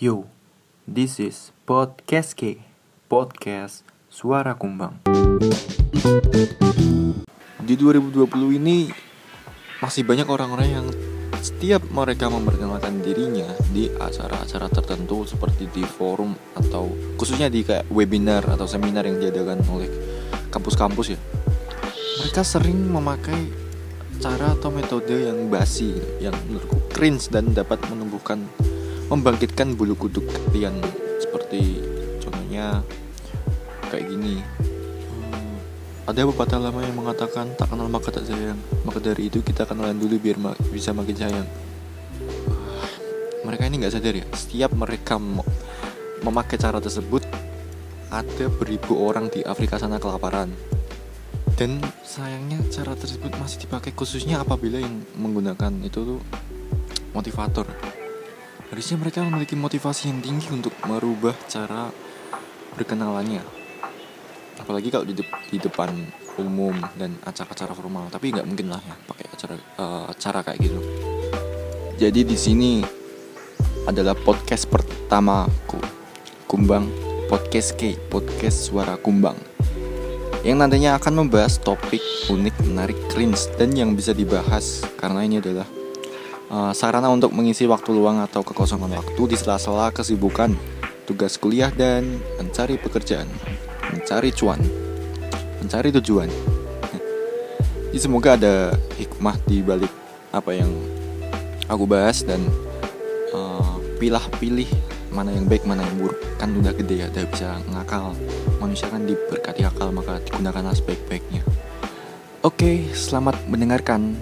Yo, this is Podcast K Podcast Suara Kumbang. Di 2020 ini Masih banyak orang-orang yang Setiap mereka memperkenalkan dirinya Di acara-acara tertentu Seperti di forum Atau khususnya di kayak webinar Atau seminar yang diadakan oleh Kampus-kampus ya. Mereka sering memakai cara atau metode yang basi yang menurutku cringe dan dapat menumbuhkan membangkitkan bulu kuduk kalian seperti contohnya kayak gini. Hmm, ada pepatah lama yang mengatakan tak kenal maka tak sayang. Maka dari itu kita kenalan dulu biar ma bisa makin sayang. Uh, mereka ini nggak sadar ya setiap mereka memakai cara tersebut ada beribu orang di Afrika sana kelaparan. Dan sayangnya cara tersebut masih dipakai khususnya apabila yang menggunakan itu tuh motivator harusnya mereka memiliki motivasi yang tinggi untuk merubah cara berkenalannya. Apalagi kalau di, de di depan umum dan acara-acara formal. Tapi nggak mungkin lah ya pakai acara uh, cara kayak gitu. Jadi di sini adalah podcast pertamaku. Kumbang podcast K podcast suara kumbang. Yang nantinya akan membahas topik unik, menarik, cringe, dan yang bisa dibahas karena ini adalah uh, sarana untuk mengisi waktu luang atau kekosongan waktu di sela-sela kesibukan, tugas kuliah, dan mencari pekerjaan, mencari cuan, mencari tujuan. Jadi semoga ada hikmah di balik apa yang aku bahas dan uh, pilah-pilih mana yang baik mana yang buruk. Kan udah gede ya udah bisa ngakal. Manusia kan diberkati akal maka digunakanlah sebaik-baiknya. Oke selamat mendengarkan